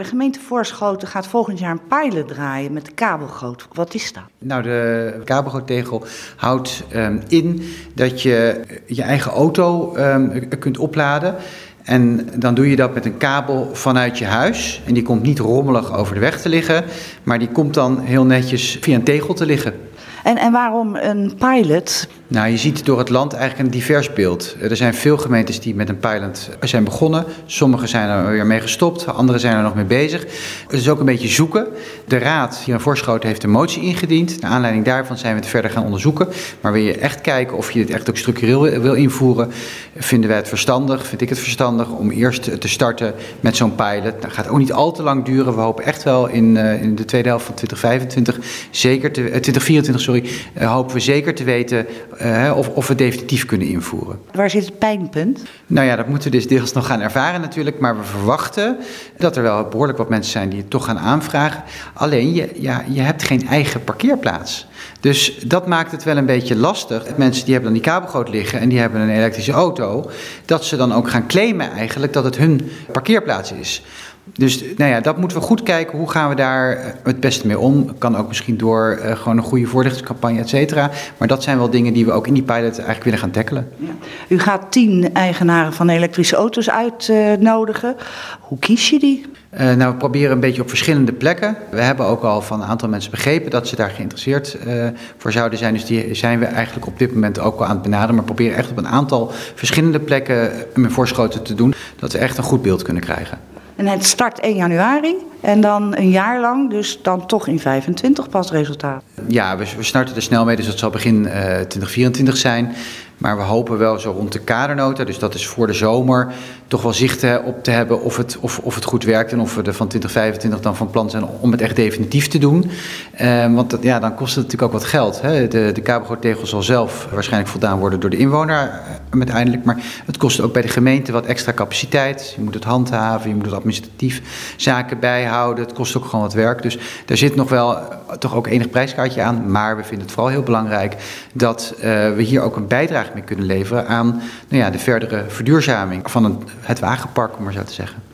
De gemeente Voorschoten gaat volgend jaar een pilot draaien met de kabelgoot. Wat is dat? Nou, de kabelgoottegel houdt um, in dat je je eigen auto um, kunt opladen. En dan doe je dat met een kabel vanuit je huis. En die komt niet rommelig over de weg te liggen, maar die komt dan heel netjes via een tegel te liggen. En, en waarom een pilot? Nou, je ziet door het land eigenlijk een divers beeld. Er zijn veel gemeentes die met een pilot zijn begonnen. Sommige zijn er weer mee gestopt, andere zijn er nog mee bezig. Het is ook een beetje zoeken. De Raad hier in Voorschoten heeft een motie ingediend. Naar aanleiding daarvan zijn we het verder gaan onderzoeken. Maar wil je echt kijken of je dit echt ook structureel wil invoeren, vinden wij het verstandig, vind ik het verstandig, om eerst te starten met zo'n pilot. Dat gaat ook niet al te lang duren. We hopen echt wel in, uh, in de tweede helft van 2025, zeker te, uh, 2024, sorry, uh, hopen we zeker te weten uh, of, of we definitief kunnen invoeren. Waar zit het pijnpunt? Nou ja, dat moeten we dus deels nog gaan ervaren natuurlijk. Maar we verwachten dat er wel behoorlijk wat mensen zijn die het toch gaan aanvragen. Alleen, je, ja, je hebt geen eigen parkeerplaats. Dus dat maakt het wel een beetje lastig. Mensen die hebben dan die kabelgoot liggen en die hebben een elektrische auto. Dat ze dan ook gaan claimen eigenlijk dat het hun parkeerplaats is. Dus nou ja, dat moeten we goed kijken. Hoe gaan we daar het beste mee om? Kan ook misschien door uh, gewoon een goede voorlichtingscampagne, et cetera. Maar dat zijn wel dingen die we ook in die pilot eigenlijk willen gaan tackelen. Ja. U gaat tien eigenaren van elektrische auto's uitnodigen. Uh, Hoe kies je die? Uh, nou, we proberen een beetje op verschillende plekken. We hebben ook al van een aantal mensen begrepen dat ze daar geïnteresseerd uh, voor zouden zijn. Dus die zijn we eigenlijk op dit moment ook al aan het benaderen. Maar proberen echt op een aantal verschillende plekken met voorschoten te doen. Dat we echt een goed beeld kunnen krijgen. En het start 1 januari en dan een jaar lang, dus dan toch in 25 pas resultaat. Ja, we, we starten er snel mee, dus dat zal begin uh, 2024 zijn. Maar we hopen wel zo rond de kadernota, dus dat is voor de zomer, toch wel zicht op te hebben of het, of, of het goed werkt en of we er van 2025 dan van plan zijn om het echt definitief te doen. Uh, want ja, dan kost het natuurlijk ook wat geld. Hè. De, de zal zelf waarschijnlijk voldaan worden door de inwoner uiteindelijk. Maar het kost ook bij de gemeente wat extra capaciteit. Je moet het handhaven, je moet het administratief zaken bijhouden. Het kost ook gewoon wat werk. Dus daar zit nog wel toch ook enig prijskaartje aan. Maar we vinden het vooral heel belangrijk dat uh, we hier ook een bijdrage mee kunnen leveren aan nou ja, de verdere verduurzaming van het wagenpark, om maar zo te zeggen.